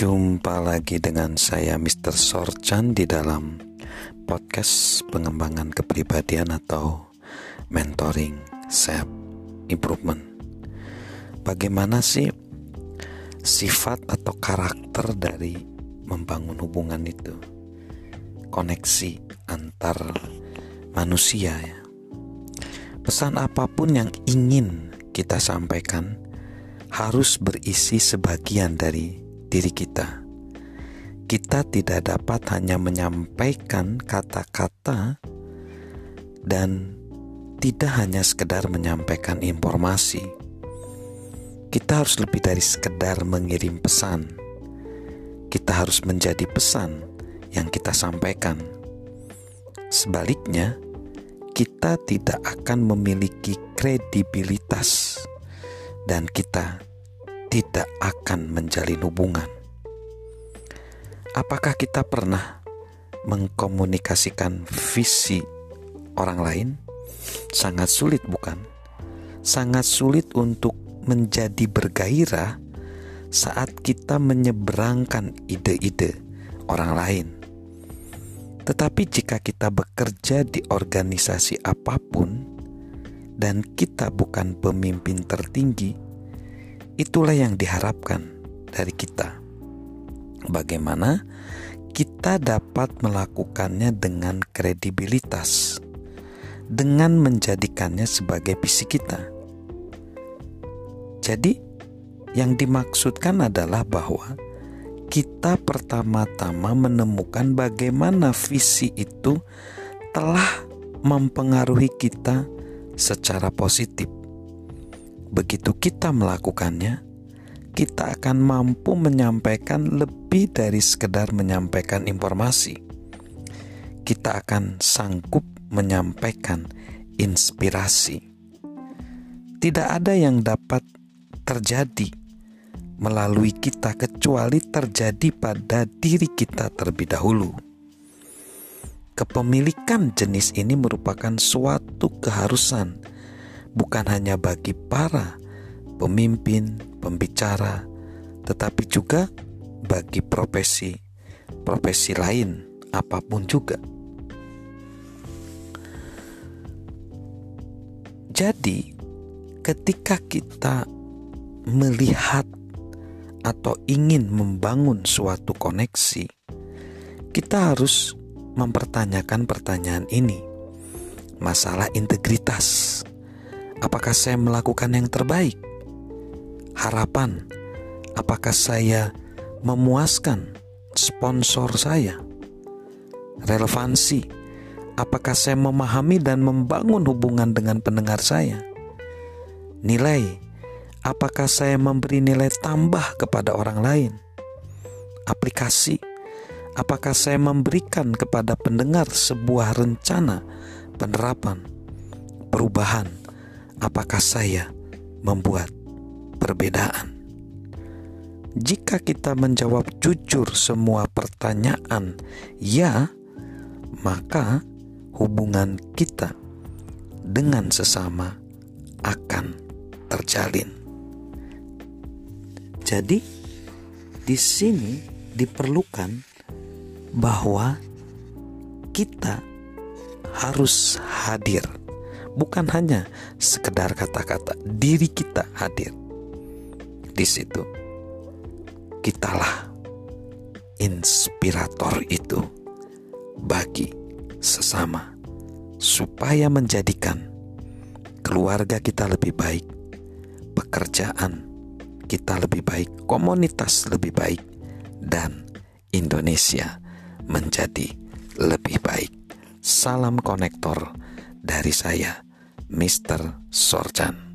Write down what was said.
Jumpa lagi dengan saya Mr. Sorchan di dalam podcast pengembangan kepribadian atau mentoring self improvement. Bagaimana sih sifat atau karakter dari membangun hubungan itu? Koneksi antar manusia ya. Pesan apa pun yang ingin kita sampaikan harus berisi sebagian dari diri kita. Kita tidak dapat hanya menyampaikan kata-kata dan tidak hanya sekedar menyampaikan informasi. Kita harus lebih dari sekedar mengirim pesan. Kita harus menjadi pesan yang kita sampaikan. Sebaliknya, kita tidak akan memiliki kredibilitas dan kita tidak akan menjalin hubungan. Apakah kita pernah mengkomunikasikan visi orang lain? Sangat sulit, bukan? Sangat sulit untuk menjadi bergairah saat kita menyeberangkan ide-ide orang lain. Tetapi jika kita bekerja di organisasi apa pun dan kita bukan pemimpin tertinggi, Itulah yang diharapkan dari kita. Bagaimana kita dapat melakukannya dengan kredibilitas, dengan menjadikannya sebagai visi kita. Jadi, yang dimaksudkan adalah bahwa kita pertama-tama menemukan bagaimana visi itu telah mempengaruhi kita secara positif Begitu kita melakukannya, kita akan mampu menyampaikan lebih dari sekedar menyampaikan informasi. Kita akan sanggup menyampaikan inspirasi. Tidak ada yang dapat terjadi melalui kita kecuali terjadi pada diri kita terlebih dahulu. Kepemilikan jenis ini merupakan suatu keharusan bukan hanya bagi para pemimpin, pembicara, tetapi juga bagi profesi profesi lain apa pun juga. Jadi, ketika kita melihat atau ingin membangun suatu koneksi, kita harus mempertanyakan pertanyaan ini: masalah integritas. Apakah saya melakukan yang terbaik? Harapan, apakah saya memuaskan sponsor saya? Relevansi, apakah saya memahami dan membangun hubungan dengan pendengar saya? Nilai, apakah saya memberi nilai tambah kepada orang lain? Aplikasi, apakah saya memberikan kepada pendengar sebuah rencana penerapan perubahan? Apakah saya membuat perbedaan? Jika kita menjawab jujur semua pertanyaan "ya", maka hubungan kita dengan sesama akan terjalin. Jadi, di sini diperlukan bahwa kita harus hadir bukan hanya sekedar kata-kata, diri kita hadir di situ. Kitalah inspirator itu bagi sesama supaya menjadikan keluarga kita lebih baik, pekerjaan kita lebih baik, komunitas lebih baik, dan Indonesia menjadi lebih baik. Salam konektor dari saya, Mr. Sorjan.